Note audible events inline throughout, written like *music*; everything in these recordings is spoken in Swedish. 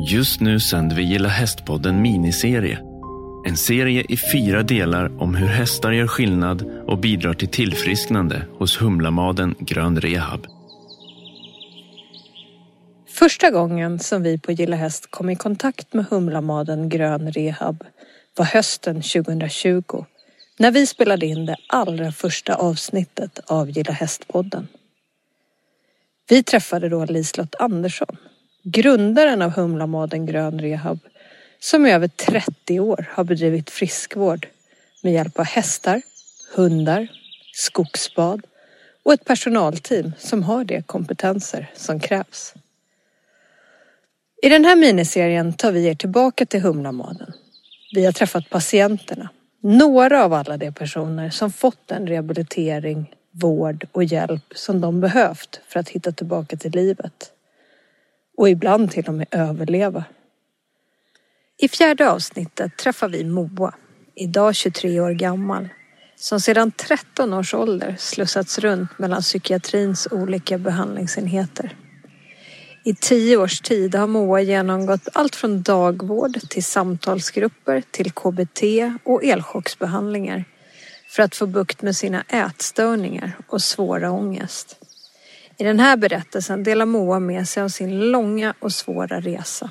Just nu sänder vi Gilla Hästpodden miniserie. En serie i fyra delar om hur hästar gör skillnad och bidrar till tillfrisknande hos Humlamaden Grön Rehab. Första gången som vi på Gilla Häst kom i kontakt med Humlamaden Grön Rehab var hösten 2020 när vi spelade in det allra första avsnittet av Gilla Hästpodden. Vi träffade då Liselott Andersson, grundaren av Humlamaden Grön Rehab som i över 30 år har bedrivit friskvård med hjälp av hästar, hundar, skogsbad och ett personalteam som har de kompetenser som krävs. I den här miniserien tar vi er tillbaka till Humlamaden. Vi har träffat patienterna, några av alla de personer som fått den rehabilitering, vård och hjälp som de behövt för att hitta tillbaka till livet. Och ibland till och med överleva. I fjärde avsnittet träffar vi Moa, idag 23 år gammal, som sedan 13 års ålder slussats runt mellan psykiatrins olika behandlingsenheter. I tio års tid har Moa genomgått allt från dagvård till samtalsgrupper till KBT och elchocksbehandlingar för att få bukt med sina ätstörningar och svåra ångest. I den här berättelsen delar Moa med sig av sin långa och svåra resa.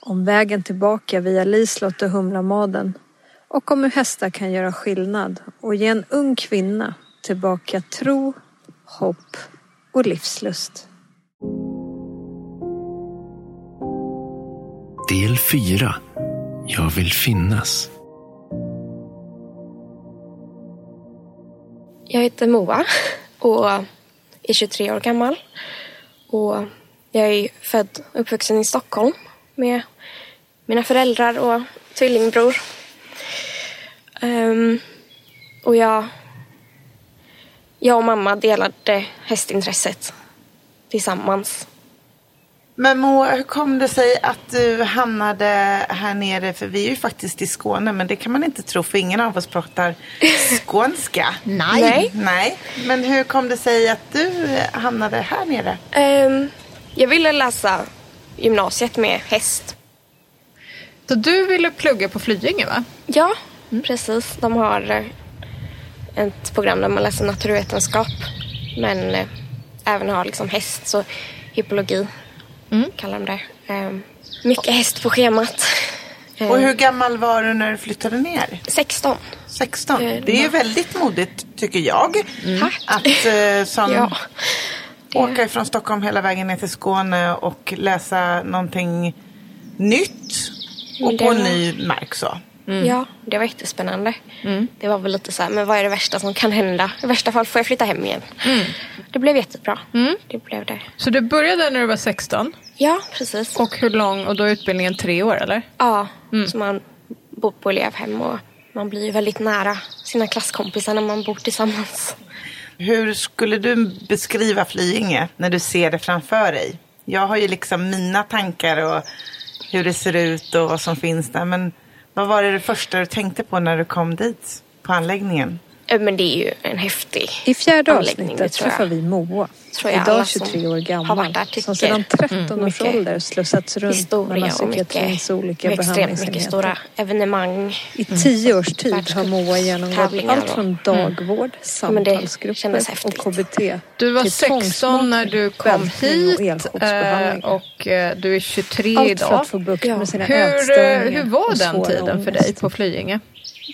Om vägen tillbaka via Lislott och Humlamaden och om hur hästar kan göra skillnad och ge en ung kvinna tillbaka tro, hopp och livslust. Del 4. Jag vill finnas. Jag heter Moa och är 23 år gammal. Och jag är född och uppvuxen i Stockholm med mina föräldrar och tvillingbror. Um, och jag, jag och mamma delade hästintresset tillsammans. Men Moa, hur kom det sig att du hamnade här nere? För vi är ju faktiskt i Skåne, men det kan man inte tro för ingen av oss pratar *laughs* skånska. Nej. Nej. Nej. Men hur kom det sig att du hamnade här nere? Um, jag ville läsa gymnasiet med häst. Så du ville plugga på Flyinge va? Ja, mm. precis. De har ett program där man läser naturvetenskap men eh, även har liksom häst, så hippologi mm. kallar de det. Um, mycket häst på schemat. Och hur gammal var du när du flyttade ner? 16. 16. Det är väldigt modigt tycker jag. Mm. Att uh, som ja, det... åka från Stockholm hela vägen ner till Skåne och läsa någonting nytt och på var... ny mark så. Mm. Ja, det var jättespännande. Mm. Det var väl lite så här, men vad är det värsta som kan hända? I värsta fall får jag flytta hem igen. Mm. Det blev jättebra. Mm. Det blev det. Så du började när du var 16? Ja, precis. Och hur lång? Och då är utbildningen tre år eller? Ja, mm. så man bor på elevhem och man blir ju väldigt nära sina klasskompisar när man bor tillsammans. Hur skulle du beskriva Flyinge när du ser det framför dig? Jag har ju liksom mina tankar och hur det ser ut och vad som finns där. Men vad var det, första du tänkte på när du kom dit på anläggningen? Men det är ju en häftig I fjärde avsnittet träffar vi Moa. Idag 23 år gammal. Som sedan 13 mm, års ålder slussats runt mellan psykiatrins olika behandlingsenheter. Stora evenemang. I tio års tid har Moa genomgått allt från mm. dagvård, mm. samtalsgrupper och KBT Du var 16 när du kom hit och, eh, och eh, du är 23 allt idag. för att få bukt med sina hur, Hur var den tiden för dig på Flyinge?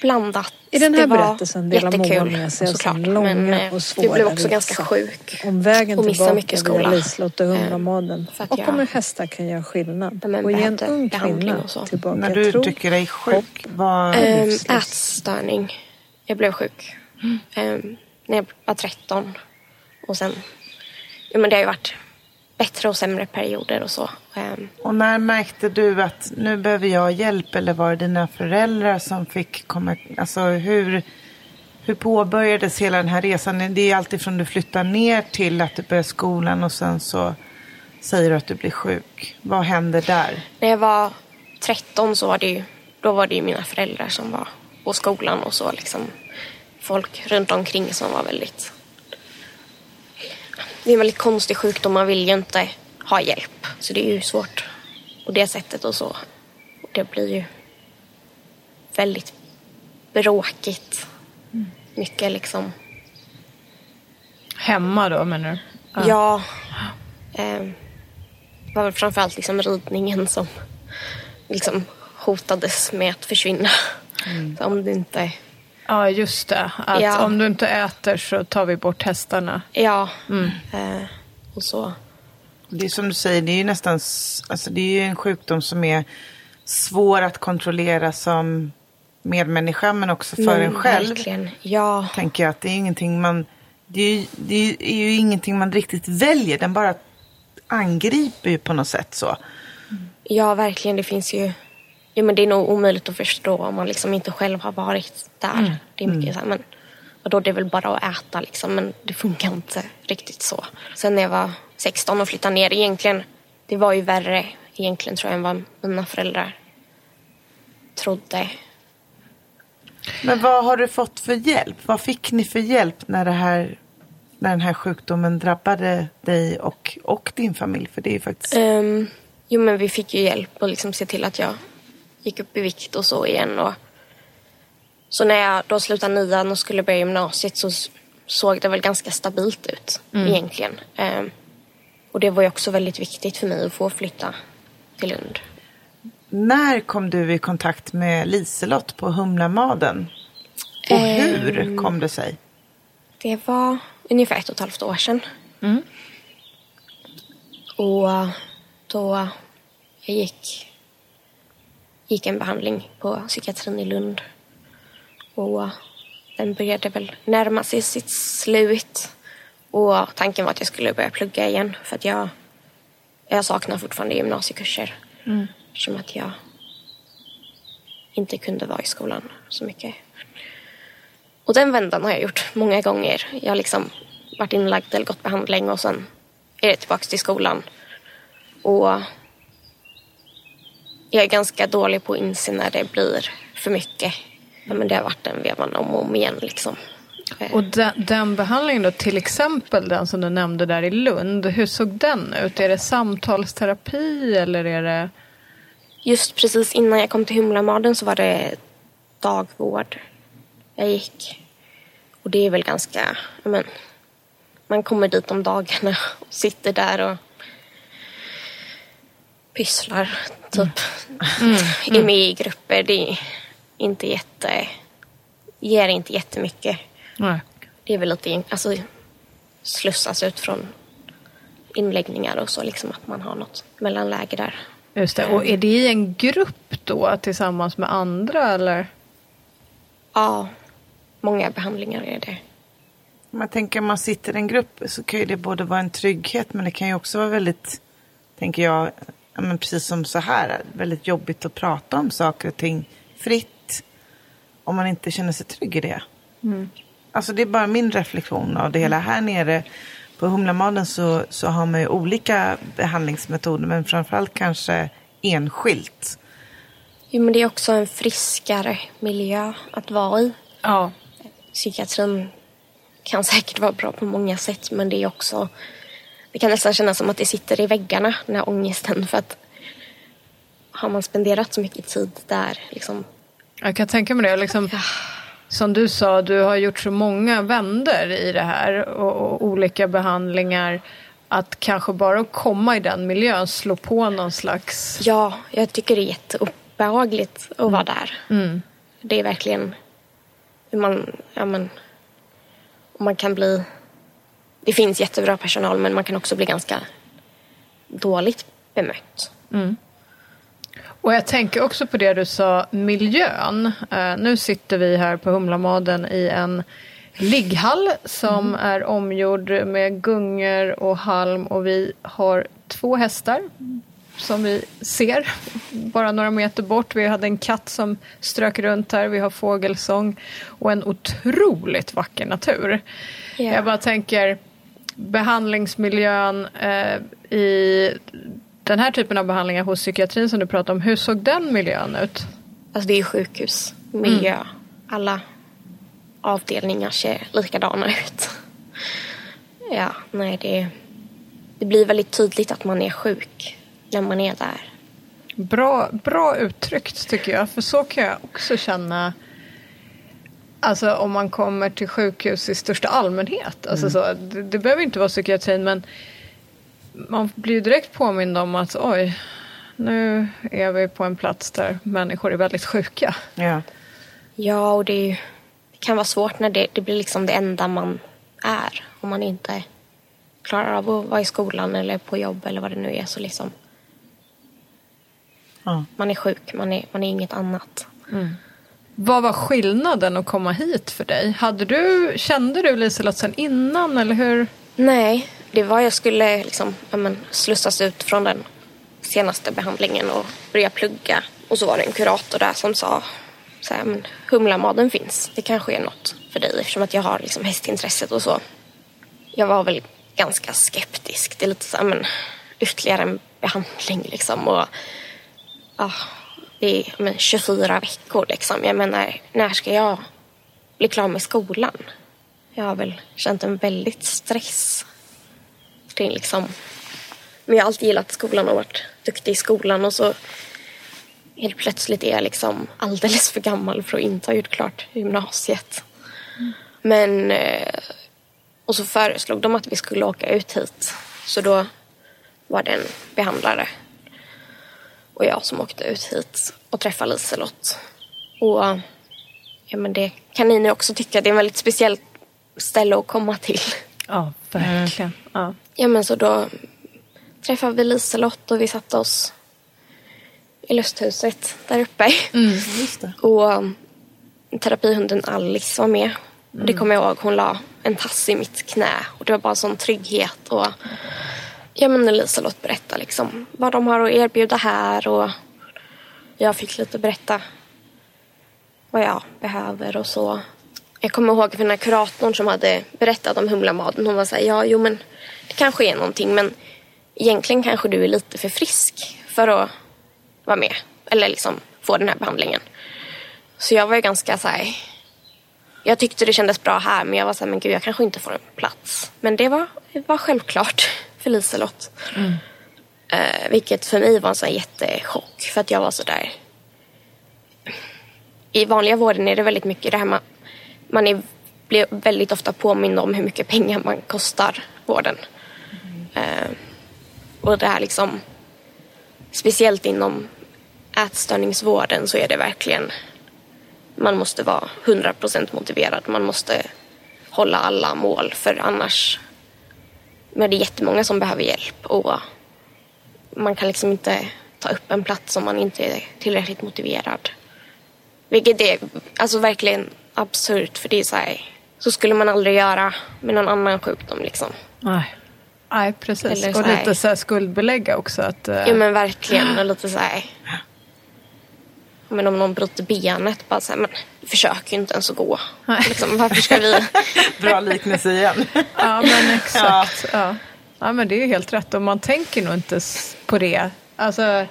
Blandat. I den här det berättelsen delar Moa med sig av sin långa men, eh, och svåra Jag blev också ganska sjuk. Om vägen och tillbaka mycket skola. Liselott och Humlamaden. Um, och om hur hästar kan göra skillnad. Och ge en ung kvinna tillbaka När du tro, tycker dig sjuk, vad... Um, ätstörning. Jag blev sjuk. Mm. Um, när jag var 13. Och sen... Ja, men det har ju varit bättre och sämre perioder och så. Ehm, och när märkte du att nu behöver jag hjälp eller var det dina föräldrar som fick komma? Alltså hur, hur påbörjades hela den här resan? Det är alltid från du flyttar ner till att du börjar skolan och sen så säger du att du blir sjuk. Vad hände där? När jag var 13 så var det ju, då var det ju mina föräldrar som var på skolan och så liksom folk runt omkring som var väldigt det är en väldigt konstig sjukdom. Man vill ju inte ha hjälp. Så det är ju svårt och det sättet och så. Och det blir ju väldigt bråkigt. Mm. Mycket liksom. Hemma då menar du? Ja. ja eh, det var väl framförallt liksom ridningen som liksom hotades med att försvinna. Mm. Så om det inte... Ja, just det. Att ja. om du inte äter så tar vi bort hästarna. Ja, mm. eh, och så. Det är som du säger, det är ju nästan alltså det är ju en sjukdom som är svår att kontrollera som medmänniska men också för mm, en själv. Verkligen. Ja. Tänker jag att det är ingenting man, det är, det är ju ingenting man riktigt väljer. Den bara angriper ju på något sätt så. Ja, verkligen. Det finns ju... Ja, men det är nog omöjligt att förstå om man liksom inte själv har varit där. Mm. Det är mycket mm. så här, men och då det är väl bara att äta liksom, men det funkar inte riktigt så. Sen när jag var 16 och flyttade ner, egentligen, det var ju värre egentligen tror jag än vad mina föräldrar trodde. Men vad har du fått för hjälp? Vad fick ni för hjälp när, det här, när den här sjukdomen drabbade dig och, och din familj? För det är faktiskt... Um, jo, men vi fick ju hjälp att liksom se till att jag gick upp i vikt och så igen. Och, så när jag då slutade nian och skulle börja gymnasiet så såg det väl ganska stabilt ut mm. egentligen. Um, och det var ju också väldigt viktigt för mig att få flytta till Lund. När kom du i kontakt med Liselott på Humlamaden? Och hur um, kom det sig? Det var ungefär ett och ett halvt år sedan. Mm. Och då jag gick, gick en behandling på psykiatrin i Lund. Och den började väl närma sig sitt slut. Och tanken var att jag skulle börja plugga igen för att jag, jag saknar fortfarande gymnasiekurser. Mm. Som att jag inte kunde vara i skolan så mycket. Och den vändan har jag gjort många gånger. Jag har liksom varit inlagd eller gått behandling och sen är det tillbaka till skolan. Och jag är ganska dålig på att inse när det blir för mycket. men det har varit den vevan om och om igen. Liksom. Och den, den, behandlingen då, till exempel den som du nämnde där i Lund, hur såg den ut? Är det samtalsterapi eller är det? Just precis innan jag kom till Humlamaden så var det dagvård jag gick. Och det är väl ganska, men, man kommer dit om dagarna och sitter där och pysslar, typ. Mm. Mm. Är med i grupper. Det är inte jätte, ger inte jättemycket. Nej. Det är väl lite, alltså slussas ut från inläggningar och så, liksom att man har något mellanläge där. Just det. Och är det i en grupp då tillsammans med andra eller? Ja, många behandlingar är det. Man tänker om man sitter i en grupp så kan ju det både vara en trygghet men det kan ju också vara väldigt, tänker jag, men precis som så här, väldigt jobbigt att prata om saker och ting fritt om man inte känner sig trygg i det. Mm. Alltså det är bara min reflektion av det hela. Här nere på Humlamaden så, så har man ju olika behandlingsmetoder men framförallt kanske enskilt. Jo men det är också en friskare miljö att vara i. Ja. Psykiatrin kan säkert vara bra på många sätt men det är också det kan nästan kännas som att det sitter i väggarna, den här ångesten. För att har man spenderat så mycket tid där liksom. Jag kan tänka mig det. Liksom, ja. Som du sa, du har gjort så många vänder i det här och, och olika behandlingar. Att kanske bara komma i den miljön, slå på någon slags... Ja, jag tycker det är jätteobehagligt att vara där. Mm. Det är verkligen man, ja men, man kan bli det finns jättebra personal men man kan också bli ganska dåligt bemött. Mm. Och jag tänker också på det du sa, miljön. Uh, nu sitter vi här på Humlamaden i en ligghall som mm. är omgjord med gungor och halm och vi har två hästar som vi ser bara några meter bort. Vi hade en katt som strök runt här, vi har fågelsång och en otroligt vacker natur. Yeah. Jag bara tänker, behandlingsmiljön eh, i den här typen av behandlingar hos psykiatrin som du pratar om, hur såg den miljön ut? Alltså det är sjukhusmiljö. Mm. Alla avdelningar ser likadana ut. Ja, nej det, det blir väldigt tydligt att man är sjuk när man är där. Bra, bra uttryckt tycker jag, för så kan jag också känna Alltså om man kommer till sjukhus i största allmänhet. Alltså mm. så, det, det, behöver inte vara psykiatrin men man blir ju direkt påmind om att oj, nu är vi på en plats där människor är väldigt sjuka. Ja, ja och det, är, det kan vara svårt när det, det, blir liksom det enda man är. Om man inte klarar av att vara i skolan eller på jobb eller vad det nu är. Så liksom, ja. Man är sjuk, man är, man är inget annat. Mm. Vad var skillnaden att komma hit för dig? Hade du, kände du Liselott sen innan eller hur? Nej, det var jag skulle liksom, ja, men, slussas ut från den senaste behandlingen och börja plugga. Och så var det en kurator där som sa så här, men humlamaden finns. Det kanske är något för dig eftersom att jag har liksom hästintresset och så. Jag var väl ganska skeptisk. Det är lite så här, men ytterligare en behandling liksom. Och, ja, det är men, 24 veckor liksom. Jag menar, när ska jag bli klar med skolan? Jag har väl känt en väldigt stress kring liksom men jag har alltid gillat skolan och varit duktig i skolan och så helt plötsligt är jag liksom alldeles för gammal för att inte ha gjort klart gymnasiet. Mm. Men eh, och så föreslog de att vi skulle åka ut hit. Så då var det en behandlare och jag som åkte ut hit och träffade Liselott. Och ja, men det kan ni nu också tycka, det är ett väldigt speciellt ställe att komma till. Ja, verkligen. Mm. Ja. ja, men så då träffade vi Liselott och vi satte oss i lusthuset där uppe. Mm, och um, terapihunden Alice var med. Mm. Det kommer jag ihåg, hon la en tass i mitt knä och det var bara sån trygghet. Och, ja men Liselott berättade liksom vad de har att erbjuda här och jag fick lite berätta vad jag behöver och så. Jag kommer ihåg för den här kuratorn som hade berättat om humlamaden. Hon var såhär, ja jo men det kanske är någonting men egentligen kanske du är lite för frisk för att vara med. Eller liksom få den här behandlingen. Så jag var ju ganska så här, Jag tyckte det kändes bra här men jag var så här, men gud jag kanske inte får en plats. Men det var, det var självklart för Liselott. Mm. Eh, vilket för mig var en sån jättechock. För att jag var så där. I vanliga vården är det väldigt mycket det här man, man är, blir väldigt ofta påmind om hur mycket pengar man kostar vården. Mm. Eh, och det här liksom, speciellt inom ätstörningsvården så är det verkligen, man måste vara 100% motiverad. Man måste hålla alla mål för annars, men det är jättemånga som behöver hjälp och man kan liksom inte ta upp en plats om man inte är tillräckligt motiverad. Vilket är alltså verkligen absurt för det är så här, så skulle man aldrig göra med någon annan sjukdom liksom. Nej. Nej, precis. och lite så här skuldbelägga också. Att, uh... Ja, men verkligen. Och lite så här... *laughs* Men om någon bryter benet, bara så här, men försök ju inte ens att gå. Liksom, varför ska vi... *laughs* Bra liknelse igen. *laughs* ja, men exakt. Ja. Ja. ja. men det är helt rätt. Och man tänker nog inte på det. Alltså,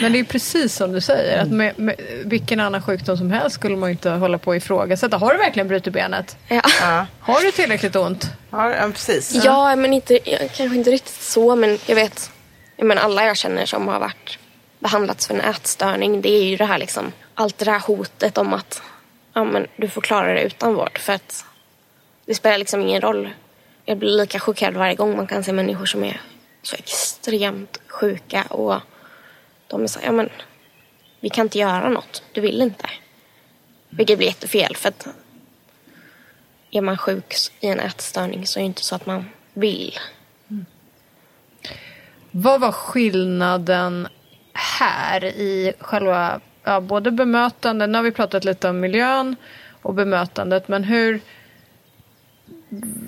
men det är precis som du säger, att med, med vilken annan sjukdom som helst skulle man inte hålla på att ifrågasätta. Har du verkligen brutit benet? Ja. ja. Har du tillräckligt ont? Ja, precis. Ja, men inte, kanske inte riktigt så, men jag vet, jag menar, alla jag känner som har varit behandlats för en ätstörning, det är ju det här liksom, allt det här hotet om att ja, men du får klara dig utan vård för att det spelar liksom ingen roll. Jag blir lika chockerad varje gång man kan se människor som är så extremt sjuka och de är så ja men vi kan inte göra något, du vill inte. Vilket blir jättefel för att är man sjuk i en ätstörning så är det inte så att man vill. Mm. Vad var skillnaden här i själva ja, både bemötandet, nu har vi pratat lite om miljön och bemötandet, men hur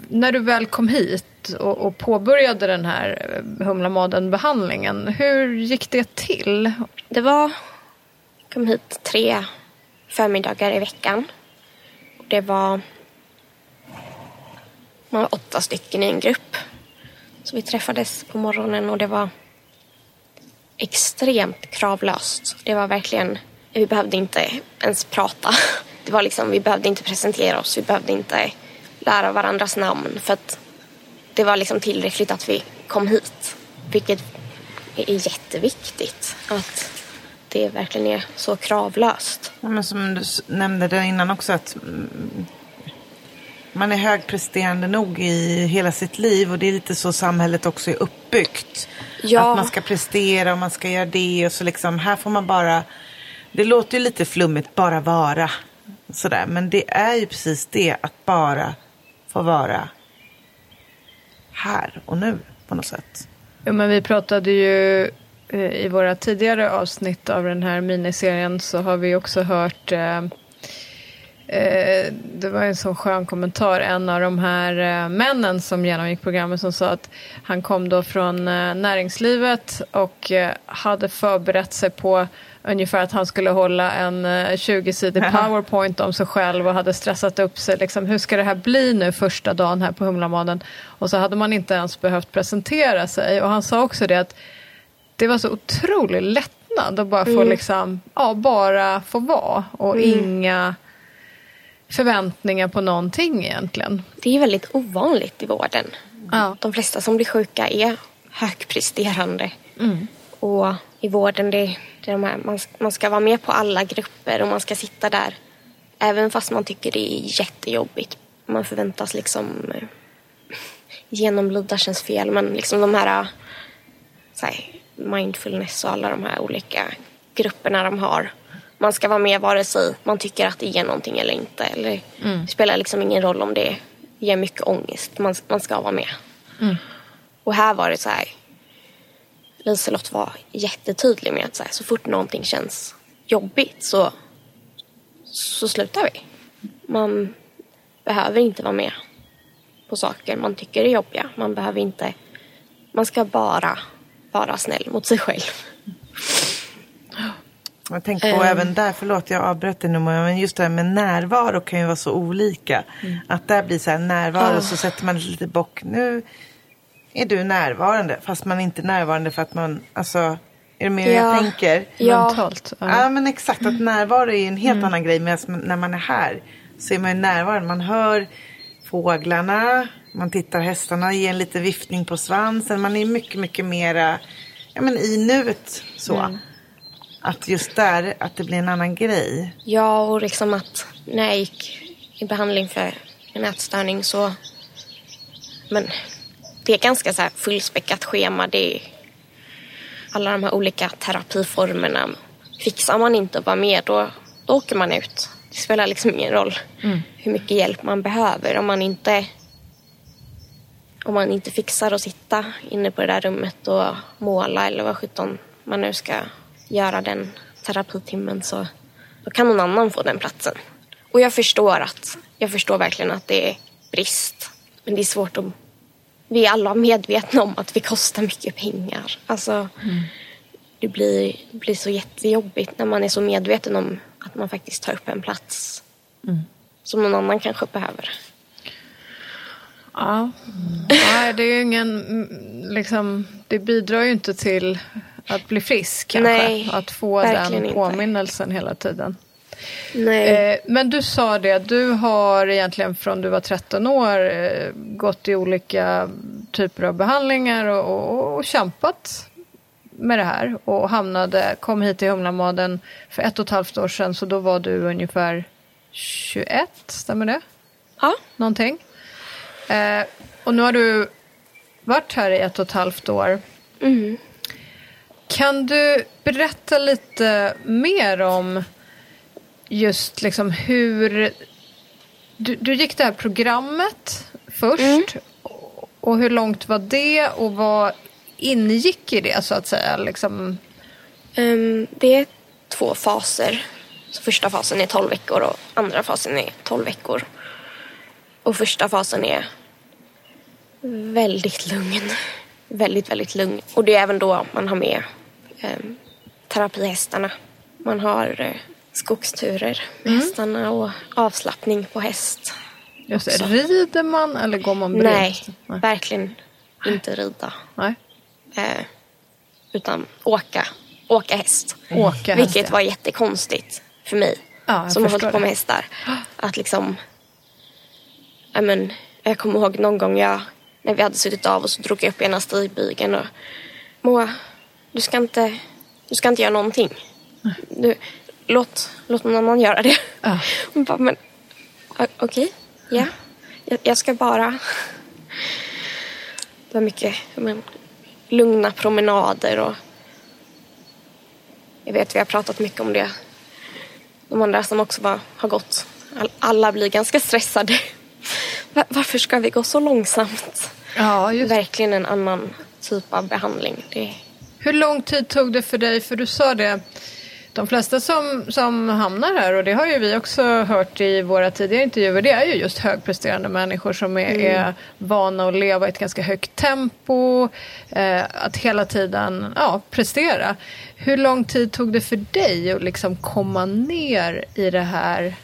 när du väl kom hit och, och påbörjade den här eh, Humlamaden-behandlingen, hur gick det till? Det var, jag kom hit tre förmiddagar i veckan. Det var, man var åtta stycken i en grupp. Så vi träffades på morgonen och det var extremt kravlöst. Det var verkligen, vi behövde inte ens prata. Det var liksom, vi behövde inte presentera oss, vi behövde inte lära varandras namn för att det var liksom tillräckligt att vi kom hit. Vilket är jätteviktigt. Att det verkligen är så kravlöst. Ja, men som du nämnde där innan också att mm, man är högpresterande nog i hela sitt liv och det är lite så samhället också är uppbyggt. Ja. Att man ska prestera och man ska göra det och så liksom här får man bara, det låter ju lite flummigt, bara vara. Sådär. Men det är ju precis det, att bara få vara här och nu på något sätt. Ja, men vi pratade ju eh, i våra tidigare avsnitt av den här miniserien så har vi också hört eh, eh, det var en så skön kommentar. En av de här eh, männen som genomgick programmet som sa att han kom då från eh, näringslivet och hade förberett sig på ungefär att han skulle hålla en eh, 20-sidig powerpoint om sig själv och hade stressat upp sig. Liksom, hur ska det här bli nu första dagen här på Humlamaden? Och så hade man inte ens behövt presentera sig. Och han sa också det att det var så otrolig lättnad att bara få liksom, ja, bara få vara och inga förväntningar på någonting egentligen. Det är väldigt ovanligt i vården. Ja. De flesta som blir sjuka är högpresterande. Och i vården, det, det de här, man, man ska vara med på alla grupper och man ska sitta där. Även fast man tycker det är jättejobbigt. Man förväntas liksom eh, genomlida känns fel, men liksom de här, eh, här mindfulness och alla de här olika grupperna de har. Man ska vara med vare sig man tycker att det ger någonting eller inte. Eller, Det spelar liksom ingen roll om det ger mycket ångest. Man, man ska vara med. Och här var det så här. Liselott var jättetydlig med att så, här, så fort någonting känns jobbigt så, så slutar vi. Man behöver inte vara med på saker man tycker är jobbiga. Man behöver inte... Man ska bara vara snäll mot sig själv. Jag tänker på även där, förlåt jag avbröt dig nu men just det här med närvaro kan ju vara så olika. Att där blir så här närvaro så sätter man lite bock. Nu är du närvarande fast man är inte närvarande för att man, alltså, är du med hur jag Ja. tänker? Ja. Mentalt. Ja. men exakt, att närvaro är ju en helt annan grej. Men när man är här så är man ju närvarande. Man hör fåglarna, man tittar hästarna, ger en liten viftning på svansen. Man är mycket, mycket mera ja, men i nuet så. Att just där, att det blir en annan grej. Ja, och liksom att när jag gick i behandling för en ätstörning så... Men det är ganska så här fullspäckat schema. Det är alla de här olika terapiformerna. Fixar man inte att vara med, då, då åker man ut. Det spelar liksom ingen roll hur mycket hjälp man behöver. Om man inte om man inte fixar att sitta inne på det där rummet och måla eller vad sjutton man nu ska göra den terapitimmen så då kan någon annan få den platsen. Och jag förstår att, jag förstår verkligen att det är brist. Men det är svårt att, vi är alla medvetna om att vi kostar mycket pengar. Alltså, det blir, det blir så jättejobbigt när man är så medveten om att man faktiskt tar upp en plats som någon annan kanske behöver. Ja. Nej, det är ju ingen, mm, liksom, det bidrar ju inte till att bli frisk kanske. Nej, att få den inte. påminnelsen hela tiden. Nej. Eh, men du sa det, du har egentligen från du var 13 år eh, gått i olika typer av behandlingar och, och, och kämpat med det här och hamnade, kom hit till Humlamaden för ett och ett halvt år sedan så då var du ungefär 21, stämmer det? Ja. någonting. Eh, och nu har du varit här i ett och ett halvt år. Mm. Kan du berätta lite mer om just liksom hur... Du, du gick det här programmet först. Och hur långt var det och vad ingick i det så att säga? Liksom, Ehm, det är två faser. Så första fasen är 12 veckor och andra fasen är 12 veckor. Och första fasen är väldigt lugn. Väldigt, väldigt lugn. Och det är även då man har med um, terapihästarna. Man har eh, skogsturer med hästarna och avslappning på häst. just Också. rider man eller går man bredvid? Nej, Nej. verkligen inte rida. Nej. Eh, utan åka, åka häst. Åka häst, Vilket ja. var jättekonstigt för mig. Ja, jag som har hållit på med hästar. Att liksom... Ja, men, jag kommer ihåg någon gång jag, när vi hade suttit av och så drog jag upp ena stigbygeln och Moa, du ska inte, du ska inte göra någonting. Du, låt, låt någon annan göra det. Ja. Hon bara, men okej, ja. Jag, jag ska bara... Det var mycket men, lugna promenader och... Jag vet, vi har pratat mycket om det. De andra som också bara har gått. All, alla blir ganska stressade. Va- Varför ska vi gå så långsamt? Ja, just Verkligen en annan typ av behandling. Det, Hur lång tid tog det för dig? För du sa det, de flesta som, som hamnar här, och det har ju vi också hört i våra tidigare intervjuer, det är ju just högpresterande människor som är, är vana att leva i ett ganska högt tempo, eh, att hela tiden ja, prestera. Hur lång tid tog det för dig att liksom komma ner i det här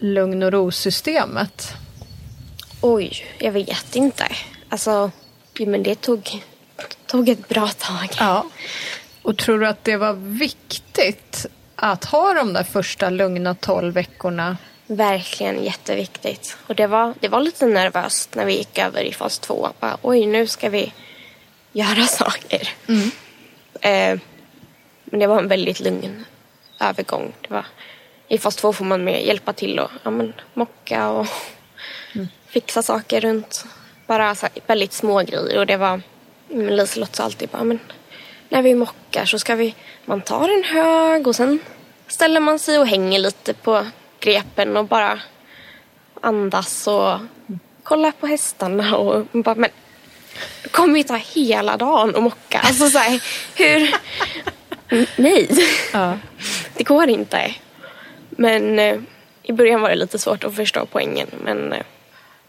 lugn och ro-systemet? oj, jag vet inte. Alltså, men det tog, tog ett bra tag. Ja. Och tror du att det var viktigt att ha de där första lugna tolv veckorna? Verkligen jätteviktigt. Och det var, det var lite nervöst när vi gick över i fas två. Bara, Oj, nu ska vi göra *laughs* saker. Eh, men det var en väldigt lugn övergång. Det var, I fas två får man mer hjälpa till och ja, men, mocka och fixa saker runt. Bara här, väldigt små grejer. Och det var, men Liselott sa alltid bara, men när vi mockar så ska vi, man tar en hög och sen ställer man sig och hänger lite på grepen och bara andas och kollar på hästarna och bara, men det kommer ju ta hela dagen att mocka. Alltså så här, hur? Nej, Ja. *laughs* det går inte. Men eh, i början var det lite svårt att förstå poängen. Men, eh,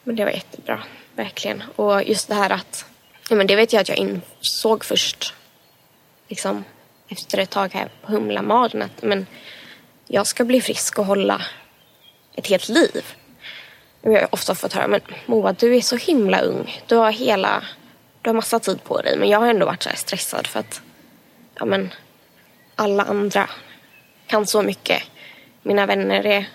men det var jättebra, verkligen. Och just det här att, ja, men det vet jag att jag insåg först, liksom efter ett tag här på Humlamaden, att men, jag ska bli frisk och hålla ett helt liv. Jag har ofta fått höra, men Moa du är så himla ung. Du har hela, du har massa tid på dig. Men jag har ändå varit så här stressad för att, ja men, alla andra kan så mycket. Mina vänner är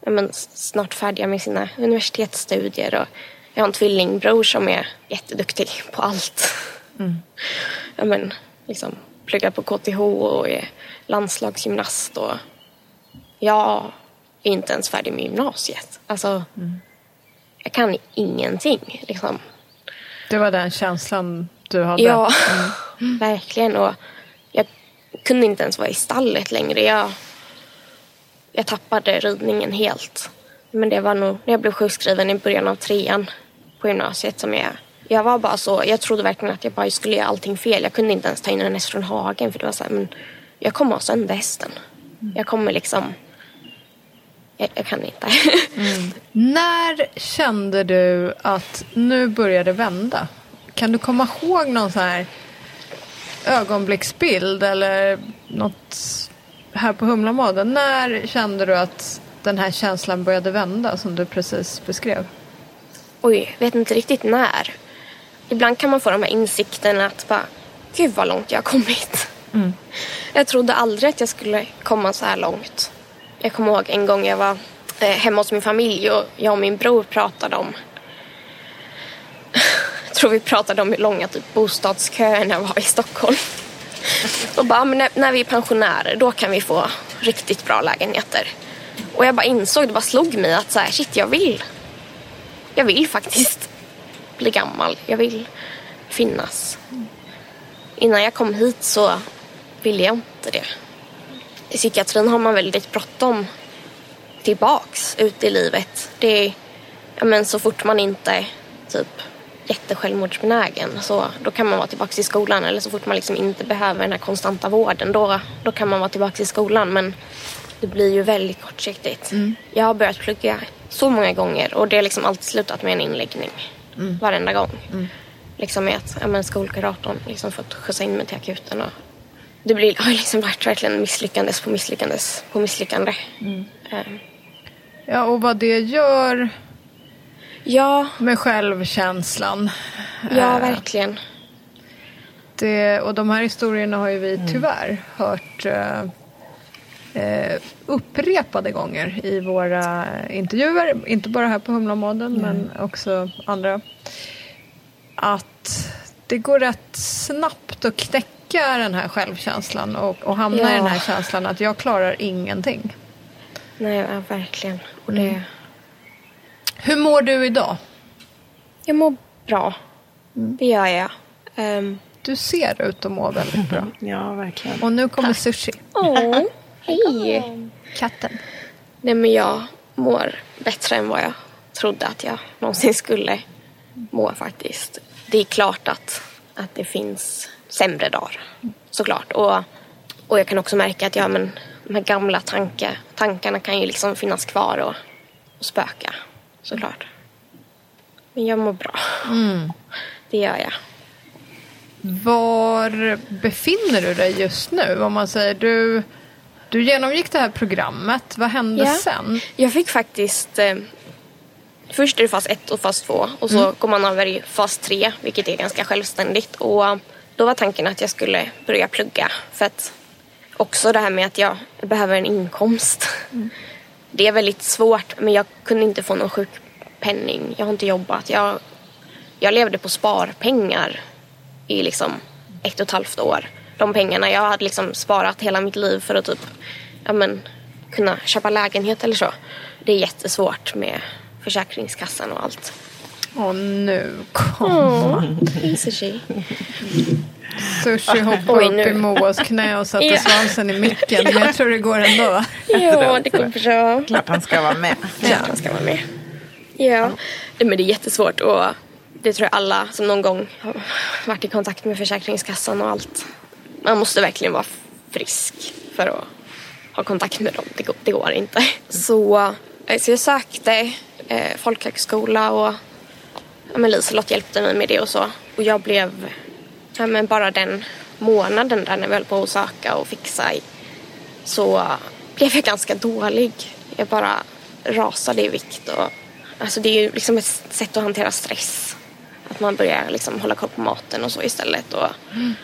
ja, men, snart färdiga med sina universitetsstudier och jag har en tvillingbror som är jätteduktig på allt. Ja, men, liksom, pluggar på KTH och är landslagsgymnast och jag är inte ens färdig med gymnasiet. Alltså, jag kan ingenting. Liksom. Det var den känslan du hade? Ja, *laughs* verkligen. Och jag kunde inte ens vara i stallet längre. Jag, jag tappade ridningen helt. Men det var nog när jag blev sjukskriven i början av trean på gymnasiet som jag... Jag var bara så... Jag trodde verkligen att jag bara skulle göra allting fel. Jag kunde inte ens ta in en häst från hagen för det var så här, men jag kommer ha sönder hästen. Jag kommer liksom... Jag, jag kan inte. När kände du att nu börjar det vända? Kan du komma ihåg någon sån här ögonblicksbild eller något här på Humlamaden? När kände du att den här känslan började vända som du precis beskrev? Oj, vet inte riktigt när. Ibland kan man få de här insikterna att bara, gud vad långt jag har kommit. Jag trodde aldrig att jag skulle komma så här långt. Jag kommer ihåg en gång jag var eh, hemma hos min familj och jag och min bror pratade om jag tror vi pratade om hur långa typ, bostadsköerna var i Stockholm. Och bara, men när, när vi är pensionärer då kan vi få riktigt bra lägenheter. Och jag bara insåg, det bara slog mig att så här, shit jag vill jag vill faktiskt bli gammal. Jag vill finnas. Innan jag kom hit så ville jag inte det. I psykiatrin har man väldigt bråttom tillbaks ut i livet. Det är, ja men så fort man inte är typ jättesjälvmordsbenägen så då kan man vara tillbaks i skolan eller så fort man liksom inte behöver den här konstanta vården då, då kan man vara tillbaks i skolan men det blir ju väldigt kortsiktigt. Jag har börjat plugga så många gånger och det har liksom alltid slutat med en inläggning. Varenda gång. Liksom med att ja, men skolkuratorn liksom fått skjutsa in mig till akuten. Och det blir, har liksom varit verkligen misslyckandes på misslyckandes på misslyckande. Eh, Ja, och vad det gör Ja, med självkänslan. ja Eh, verkligen. Det, och de här historierna har ju vi tyvärr hört eh, eh, upprepade gånger i våra intervjuer. Inte bara här på Humlamaden men också andra. Att det går rätt snabbt att knäcka den här självkänslan och, och hamna Ja. i den här känslan att jag klarar ingenting. Nej, ja, verkligen. Och det, Hur mår du idag? Jag mår bra. Det gör jag. Um, Du ser ut att må väldigt bra. *laughs* Ja, verkligen. Och nu kommer Sushi, Åh, *laughs* hej! katten. Nej, men jag mår bättre än vad jag trodde att jag någonsin skulle må faktiskt. Det är klart att, att det finns sämre dagar, såklart. Och, och jag kan också märka att ja, men, de här gamla tanke, tankarna kan ju liksom finnas kvar och, och spöka, såklart. Men jag mår bra. *laughs* Det gör jag. Var befinner du dig just nu? Om man säger du, du genomgick det här programmet. Vad hände Ja. sen? Jag fick faktiskt... Eh, först är det fas 1 och fas 2 och så går man över i fas 3 vilket är ganska självständigt. Och eh, då var tanken att jag skulle börja plugga för att också det här med att jag behöver en inkomst. *laughs* Det är väldigt svårt men jag kunde inte få någon sjukpenning. Jag har inte jobbat. Jag, jag levde på sparpengar i liksom ett och ett halvt år. De pengarna jag hade liksom sparat hela mitt liv för att typ, ja men, kunna köpa lägenhet eller så. Det är jättesvårt med Försäkringskassan och allt. Och nu kom Åh, Sushi. Sushi hoppade Oj, upp i Moas knä och satte Ja. svansen i micken. Men jag tror det går ändå. Ja, det går bra. Klart han ska vara med. Klart han ska vara med. Ja, men det är jättesvårt och det tror jag alla som någon gång har varit i kontakt med Försäkringskassan och allt. Man måste verkligen vara frisk för att ha kontakt med dem. Det går, det går inte. Så, eh, så jag sökte eh, folkhögskola och ja, men Liselott hjälpte mig med det och så. Och jag blev, ja, men bara den månaden där när vi höll på att söka och fixa så blev jag ganska dålig. Jag bara rasade i vikt. Och, alltså det är ju liksom ett sätt att hantera stress. Att man börjar liksom hålla koll på maten och så istället. Och mm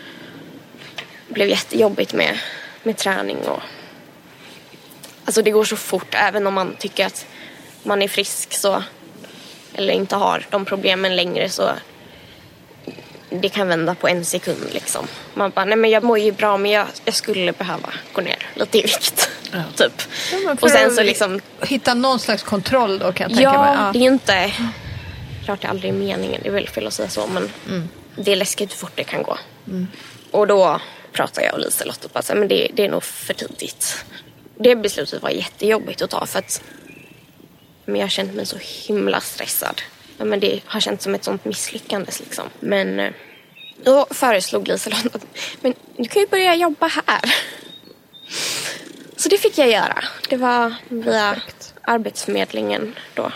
blev jättejobbigt med, med träning. Och, alltså det går så fort även om man tycker att man är frisk så eller inte har de problemen längre så det kan vända på en sekund liksom. Man bara, nej men jag mår ju bra men jag, jag skulle behöva gå ner lite i vikt. *laughs* Typ. Ja, men för och sen så liksom, Hitta någon slags kontroll då kan jag tänka ja, mig. det är inte, klart det aldrig är meningen, det är väl fel att säga så men Mm. det är läskigt hur fort det kan gå. Och då pratade jag och Liselott och bara, så här, men det, det är nog för tidigt. Det beslutet var jättejobbigt att ta för att men jag har känt mig så himla stressad. Men det har känts som ett sånt misslyckande. Liksom. Men eh, då föreslog Liselott att men du kan ju börja jobba här. Så det fick jag göra. Det var via Perfekt. Arbetsförmedlingen då.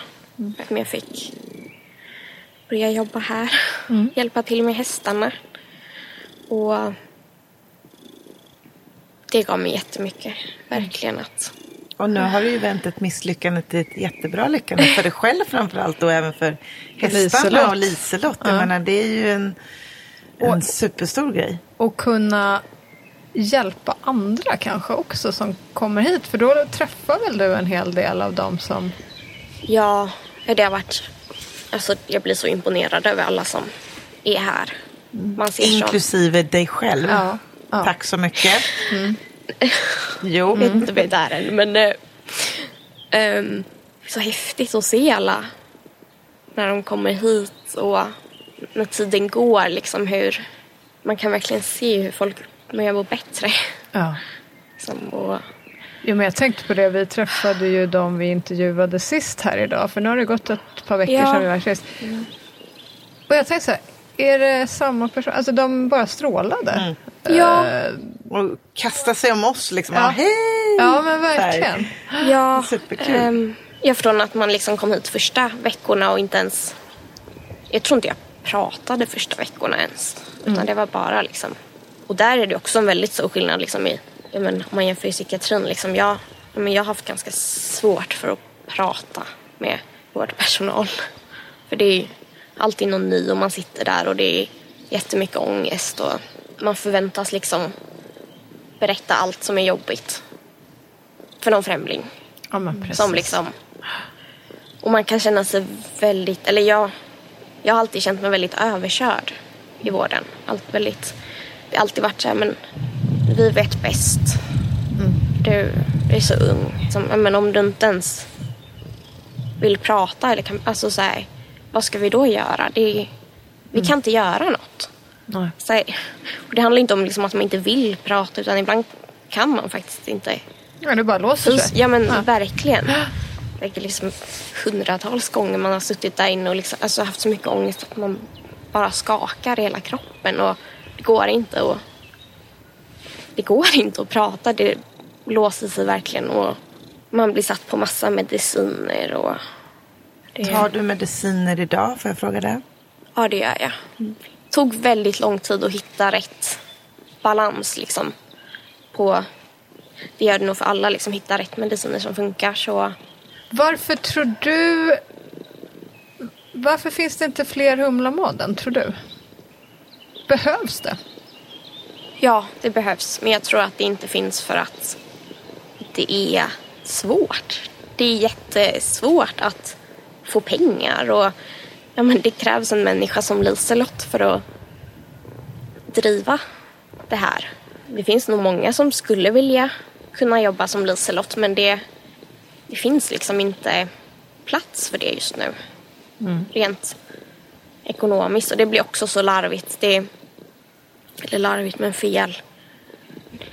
Som jag fick börja jobba här. Hjälpa till med hästarna. Och det gav mig jättemycket. Verkligen att Och nu har du ju vänt ett misslyckande till ett jättebra lyckande för dig själv framförallt och även för hästarna Liselott. och Liselott. Jag menar, det är ju en, en superstor grej. Och kunna hjälpa andra kanske också som kommer hit. För då träffar väl du en hel del av dem som... Ja, det har varit... Alltså, jag blir så imponerad över alla som är här. Man ser så... Inklusive dig själv. Ja, ja. Tack så mycket. Jo, Jag vet inte vad det är än, men... eh, ehm, så häftigt att se alla när de kommer hit och när tiden går, liksom hur... Man kan verkligen se hur folk mår bättre. Ja. Liksom, och, Jo, men jag tänkte på det, vi träffade ju de vi intervjuade sist här idag. För nu har det gått ett par veckor Ja. sedan vi var sist. Och jag tänkte så här, är det samma person? Alltså de bara strålade. Ja. Eh, och kasta sig om oss liksom. Ja. Ja. Hej! ja men verkligen. ja, *laughs* Superkul. ehm, jag från att man liksom kom hit första veckorna och inte ens... Jag tror inte jag pratade första veckorna ens. Utan det var bara liksom... Och där är det också en väldigt stor skillnad liksom i... Ja, men, om man jämför i psykiatrin. Liksom, jag, ja, men jag har haft ganska svårt för att prata med vårdpersonal. För det är alltid någon ny och man sitter där och det är jättemycket ångest. Och man förväntas liksom berätta allt som är jobbigt för någon främling. Ja. Som liksom... Och man kan känna sig väldigt... Eller jag, jag har alltid känt mig väldigt överkörd i vården. Allt väldigt det har alltid varit så här, men vi vet bäst. Du, du är så ung. Som, men om du inte ens vill prata eller kan, alltså så här, vad ska vi då göra? Det, vi kan inte göra något. Nej. Så och det handlar inte om liksom att man inte vill prata utan ibland kan man faktiskt inte. Ja, det bara låser sig. Ja men verkligen. Det är liksom hundratals gånger man har suttit där inne och liksom, alltså haft så mycket ångest att man bara skakar hela kroppen och det går inte att det går inte att prata. Det låser sig verkligen och man blir satt på massa mediciner och det, Tar du mediciner idag? Får jag fråga det? ja det gör jag. Tog väldigt lång tid att hitta rätt balans liksom på det gör det nog för alla liksom hitta rätt mediciner som funkar så Varför tror du... Varför finns det inte fler Humlamåden, tror du? Behövs det? Ja, det behövs. Men jag tror att det inte finns för att det är svårt. Det är jättesvårt att få pengar och ja, men det krävs en människa som Liselott för att driva det här. Det finns nog många som skulle vilja kunna jobba som Liselott men det, det finns liksom inte plats för det just nu. Rent ekonomiskt och det blir också så larvigt. Det, eller larvigt men fel.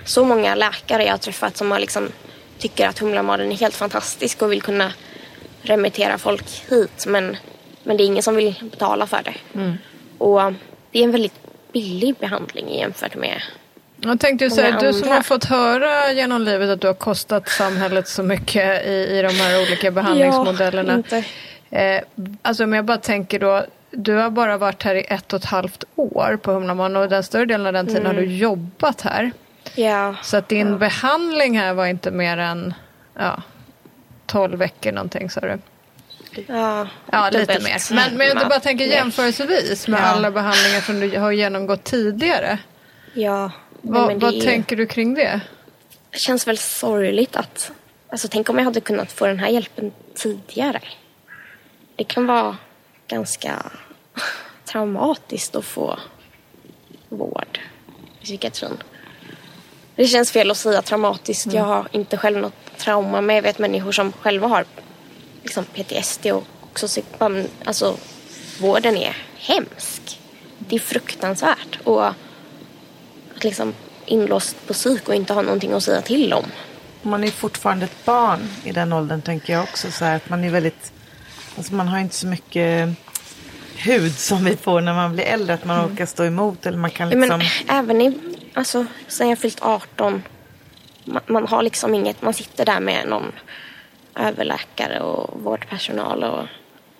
Så många läkare jag har träffat som har liksom tycker att Humlamaden är helt fantastisk och vill kunna remittera folk hit men, men det är ingen som vill betala för det. Och det är en väldigt billig behandling jämfört med Jag tänkte säga, du som har fått höra genom livet att du har kostat samhället så mycket i, i de här olika behandlingsmodellerna. Ja, inte. Eh, alltså om jag bara tänker då, du har bara varit här i ett och ett halvt år på Humlamåden och den större delen av den tiden har du jobbat här. Ja, Så att din behandling här var inte mer än ja, 12 veckor någonting sa du? Ja, Ja, lite dubbelt mer. Men, men jag bara tänker jämförelsevis med Ja. alla behandlingar som du har genomgått tidigare. Ja, men det vad är- tänker du kring det? Det känns väl sorgligt att... Alltså tänk om jag hade kunnat få den här hjälpen tidigare. Det kan vara ganska *laughs* traumatiskt att få vård i psykiatrin. Det känns fel att säga traumatiskt. Jag har inte själv något trauma men jag vet människor som själva har liksom PTSD och också alltså vården är hemsk. Det är fruktansvärt. Och att liksom inlåst på psyk och inte ha någonting att säga till om. Man är fortfarande ett barn i den åldern tänker jag också. Så här, att man är väldigt, alltså man har inte så mycket hud som vi får när man blir äldre. Att man orkar stå emot eller man kan liksom. Men även i, alltså, sen jag fyllt 18, man, man har liksom inget, man sitter där med någon överläkare och vårdpersonal och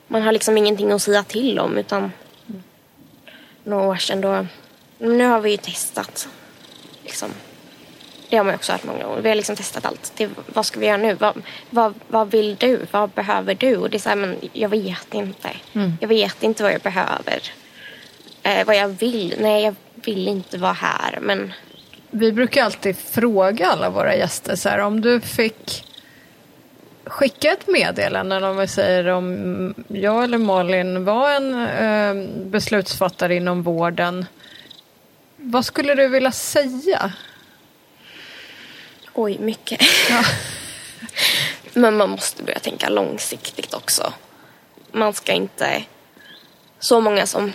man har liksom ingenting att säga till om utan några år sedan då, nu har vi ju testat liksom. Det har man också hört många gånger. Vi har liksom testat allt. Det, vad ska vi göra nu? Vad, vad, vad vill du? Vad behöver du? Och det är så här, men jag vet inte. Jag vet inte vad jag behöver. Eh, vad jag vill? Nej, jag vill inte vara här. Men Vi brukar alltid fråga alla våra gäster så här, om du fick skicka ett meddelande om vi säger om jag eller Malin var en eh, beslutsfattare inom vården. Vad skulle du vilja säga? oj, mycket. *laughs* men man måste börja tänka långsiktigt också. Man ska inte... Så många som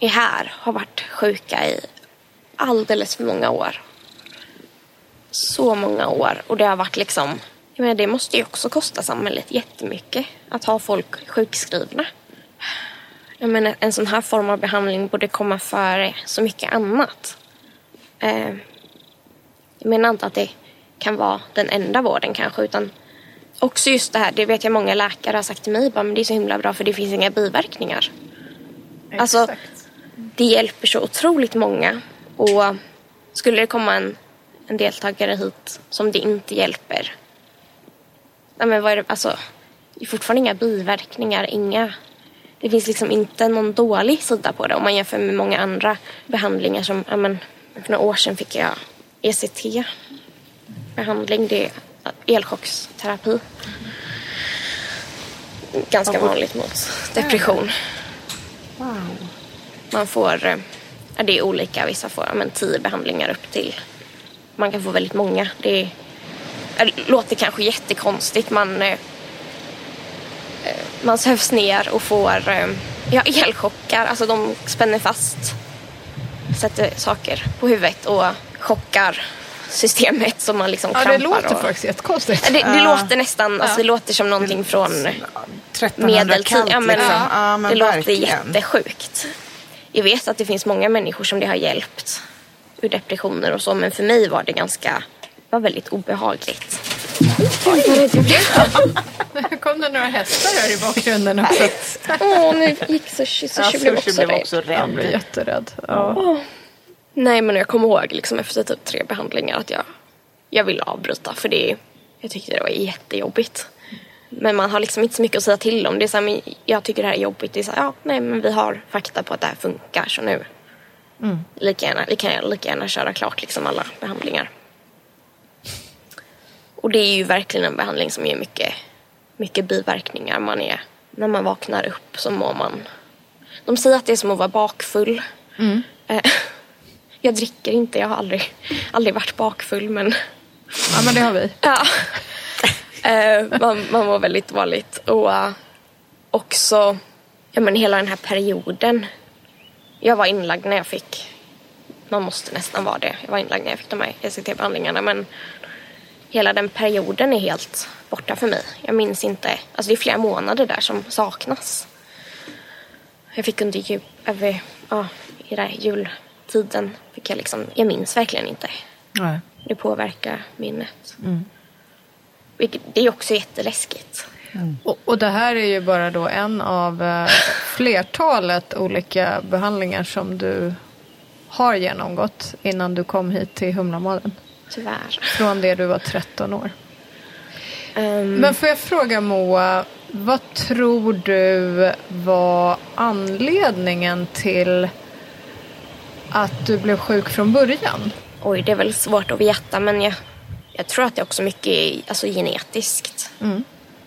är här har varit sjuka i alldeles för många år. Så många år. Och det har varit liksom... Jag menar, det måste ju också kosta samhället jättemycket att ha folk sjukskrivna. Jag menar, en sån här form av behandling borde komma före så mycket annat. Eh, jag menar inte att det kan vara den enda vården kanske utan också just det här, det vet jag många läkare har sagt till mig, bara, men det är så himla bra för det finns inga biverkningar. Alltså, det hjälper så otroligt många och skulle det komma en, en deltagare hit som det inte hjälper, nej men vad är det, alltså, det är fortfarande inga biverkningar, inga det finns liksom inte någon dålig sida på det om man jämför med många andra behandlingar som, ja men, för några år sedan fick jag ECT-behandling, det är elchocksterapi. Ganska vanligt mot depression. Wow. Man får eh, ja, det är olika. Vissa får ja, men, tio behandlingar upp till. Man kan få väldigt många. Det, är, låter kanske jättekonstigt. Man, eh, eh, man sövs ner och får eh, ja, elchockar. Alltså de spänner fast, sätter saker på huvudet och chockar systemet som man liksom Ja, krampar. det låter och... faktiskt jättekonstigt. Det, det låter nästan, alltså, det låter som någonting från 1300 medeltid. kallt Ja, men, liksom. Ja, men det låter verkligen. jättesjukt. Jag vet att det finns många människor som det har hjälpt ur depressioner och så, men för mig var det ganska, var väldigt obehagligt. Oj, vad rädd jag blev. Nu kom det några hästar här i bakgrunden också. Åh, nu gick Sushi. Sushi Ja, blev Sushi också blev rädd. också Jag blir rädd. jätterädd. Ja. Nej, men jag kommer ihåg liksom efter typ tre behandlingar att jag, jag ville avbryta för det, jag tyckte det var jättejobbigt. Men man har liksom inte så mycket att säga till om. Det är så här, men jag tycker det här är jobbigt. Det är så här, ja, nej, men vi har fakta på att det här funkar så nu. Lika gärna, vi kan lika gärna köra klart liksom alla behandlingar. Och det är ju verkligen en behandling som ger mycket, mycket biverkningar. Man är, när man vaknar upp så mår man... De säger att det är som att vara bakfull. Eh, *laughs* Jag dricker inte, jag har aldrig, aldrig varit bakfull men ja, men det har vi. *laughs* ja. Eh, man, man mår väldigt dåligt. Och eh, också ja, men hela den här perioden. Jag var inlagd när jag fick, man måste nästan vara det, jag var inlagd när jag fick de här ECT-behandlingarna men hela den perioden är helt borta för mig. Jag minns inte, alltså det är flera månader där som saknas. Jag fick under jul, över, ja, i den här jultiden fick jag liksom, jag minns verkligen inte. Nej. Det påverkar minnet. Vilket, det är också jätteläskigt. Och, och det här är ju bara då en av eh, flertalet olika behandlingar som du har genomgått innan du kom hit till Humlamaden. Tyvärr. Från det du var 13 år. Ehm, Men får jag fråga Moa, vad tror du var anledningen till att du blev sjuk från början? Oj, det är väl svårt att veta men jag, jag tror att det är också mycket alltså, genetiskt.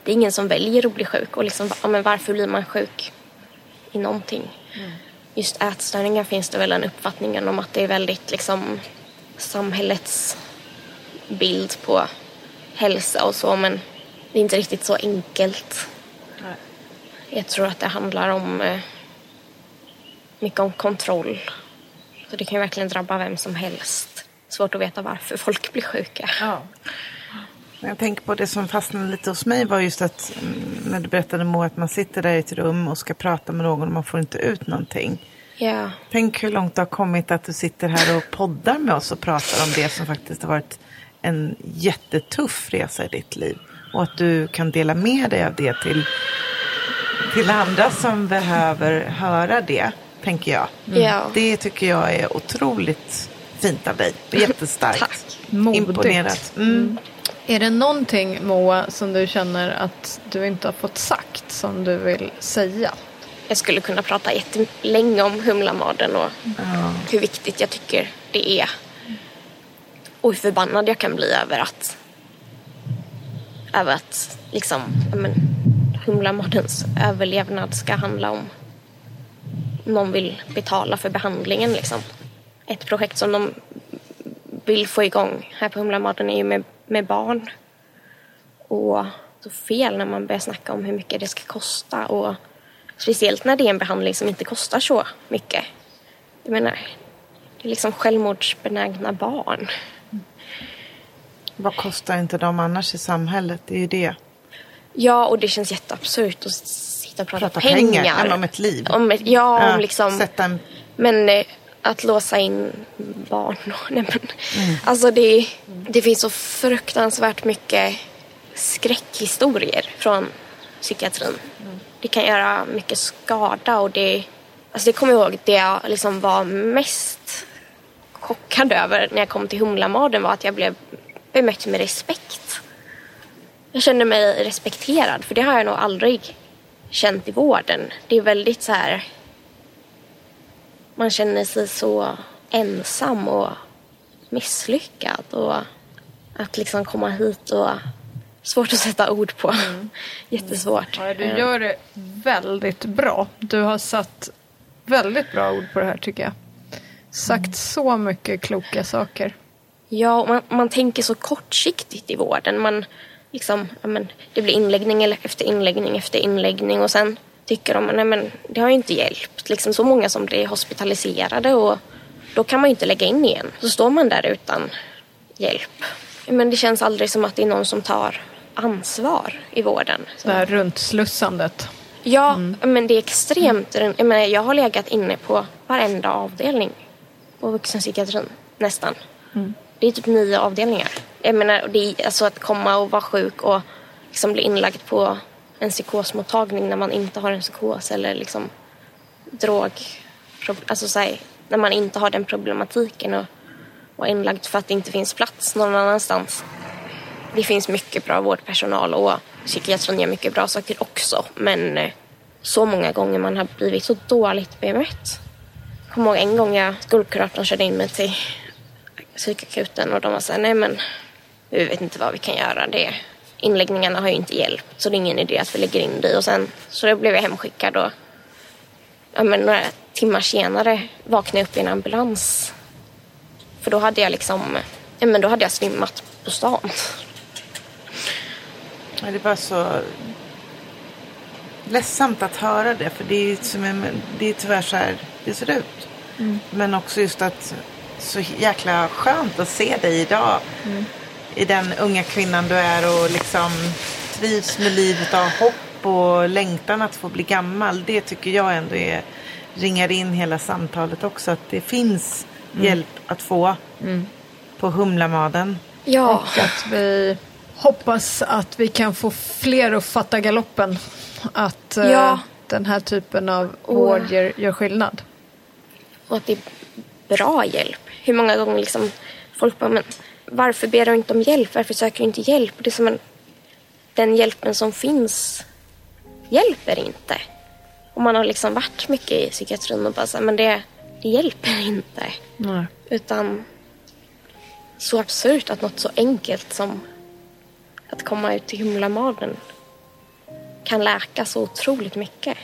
Det är ingen som väljer att bli sjuk och liksom, ja, men varför blir man sjuk i någonting? Just ätstörningar finns det väl en uppfattning om att det är väldigt liksom samhällets bild på hälsa och så men det är inte riktigt så enkelt. Jag tror att det handlar om eh, mycket om kontroll. Så det kan ju verkligen drabba vem som helst. Svårt att veta varför folk blir sjuka. Jag tänker på det som fastnade lite hos mig var just att mm, när du berättade Moa att man sitter där i ett rum och ska prata med någon och man får inte ut någonting. Ja. Tänk hur långt det har kommit att du sitter här och poddar med oss och pratar om det som faktiskt har varit en jättetuff resa i ditt liv. Och att du kan dela med dig av det till, till andra som behöver höra det, tänker jag. Ja. Det tycker jag är otroligt fint av dig. Jättestarkt. *laughs* Tack. Modigt. Imponerat. Mm. Är det någonting Moa som du känner att du inte har fått sagt som du vill säga? Jag skulle kunna prata jättelänge om Humlamaden och hur viktigt jag tycker det är. Och hur förbannad jag kan bli över att över att liksom, men, Humlamadens överlevnad ska handla om någon vill betala för behandlingen liksom. Ett projekt som de vill få igång här på Humlamodden är ju med, med barn. Och så fel när man börjar snacka om hur mycket det ska kosta och speciellt när det är en behandling som inte kostar så mycket. Jag menar, det är liksom självmordsbenägna barn. Vad kostar inte de annars i samhället? Det är ju det. Ja, och det känns jätteabsurt att sitta och prata, Prata pengar. pengar, men om ett liv. Om ett, ja, Ja, om liksom... sätta en- Men eh, att låsa in barn. *laughs* Nej, men, Alltså det, det finns så fruktansvärt mycket skräckhistorier från psykiatrin. Det kan göra mycket skada och det... Alltså det kommer jag ihåg, det jag liksom var mest chockad över när jag kom till Humlamaden var att jag blev bemött med respekt. Jag kände mig respekterad för det har jag nog aldrig känt i vården. Det är väldigt så här... Man känner sig så ensam och misslyckad och att liksom komma hit och svårt att sätta ord på. *laughs* Jättesvårt. Ja, du gör det väldigt bra. Du har satt väldigt bra ord på det här tycker jag. sagt så mycket kloka saker. Ja, man, man tänker så kortsiktigt i vården. Man liksom, ja, men, det blir inläggning efter inläggning efter inläggning och sen tycker de nej men det har ju inte hjälpt. Liksom så många som blir hospitaliserade och då kan man ju inte lägga in igen. Så står man där utan hjälp. Men det känns aldrig som att det är någon som tar ansvar i vården. Det här runtslussandet. Ja, mm. men det är extremt. Jag, menar, jag har legat inne på varenda avdelning på vuxenpsykiatrin, nästan. Mm. Det är typ nio avdelningar. Jag menar, det är, alltså att komma och vara sjuk och liksom bli inlagd på en psykosmottagning när man inte har en psykos eller liksom drog... Alltså så här, när man inte har den problematiken och vara inlagd för att det inte finns plats någon annanstans. Det finns mycket bra vårdpersonal och psykiatrin gör mycket bra saker också men eh, så många gånger man har blivit så dåligt bemött. Jag kommer ihåg en gång jag skolkuratorn körde in mig till psykakuten och de var såhär, nej men vi vet inte vad vi kan göra. Det, inläggningarna har ju inte hjälpt så det är ingen idé att vi lägger in dig. Och sen, så då blev jag hemskickad och ja, men några timmar senare vaknade jag upp i en ambulans. För då hade jag liksom, ja, men då hade jag svimmat på stan. Ja, det är bara så ledsamt att höra det. För det är, som en, det är tyvärr så här det ser ut. Mm. Men också just att så jäkla skönt att se dig idag. Mm. I den unga kvinnan du är och liksom trivs med livet av hopp och längtan att få bli gammal. Det tycker jag ändå är, ringar in hela samtalet också. Att det finns mm. hjälp att få mm. på Humlamaden. Ja. Och att vi hoppas att vi kan få fler att fatta galoppen. Att eh, ja. uh, den här typen av vård gör, gör skillnad. Och att det är bra hjälp. Hur många gånger liksom folk bara, men varför ber du inte om hjälp? Varför söker du inte hjälp? Det är som en, den hjälpen som finns hjälper inte. Och man har liksom varit mycket i psykiatrin och bara så men det, det hjälper inte. Nej. Utan så absurt att något så enkelt som att komma ut till himlamaden kan läka så otroligt mycket.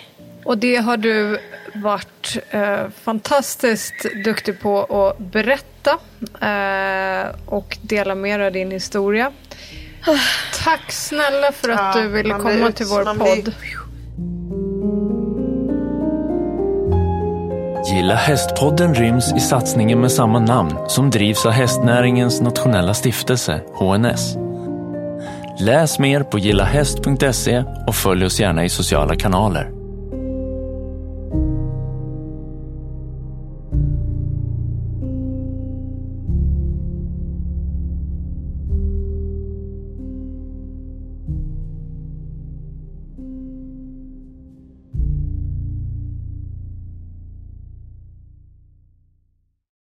Och det har du varit eh, fantastiskt duktig på att berätta eh, och dela med dig av din historia. Tack snälla för att ja, du ville komma till vår podd. Gilla Hästpodden ryms i satsningen med samma namn som drivs av hästnäringens nationella stiftelse, HNS. Läs mer på gillahäst.se och följ oss gärna i sociala kanaler.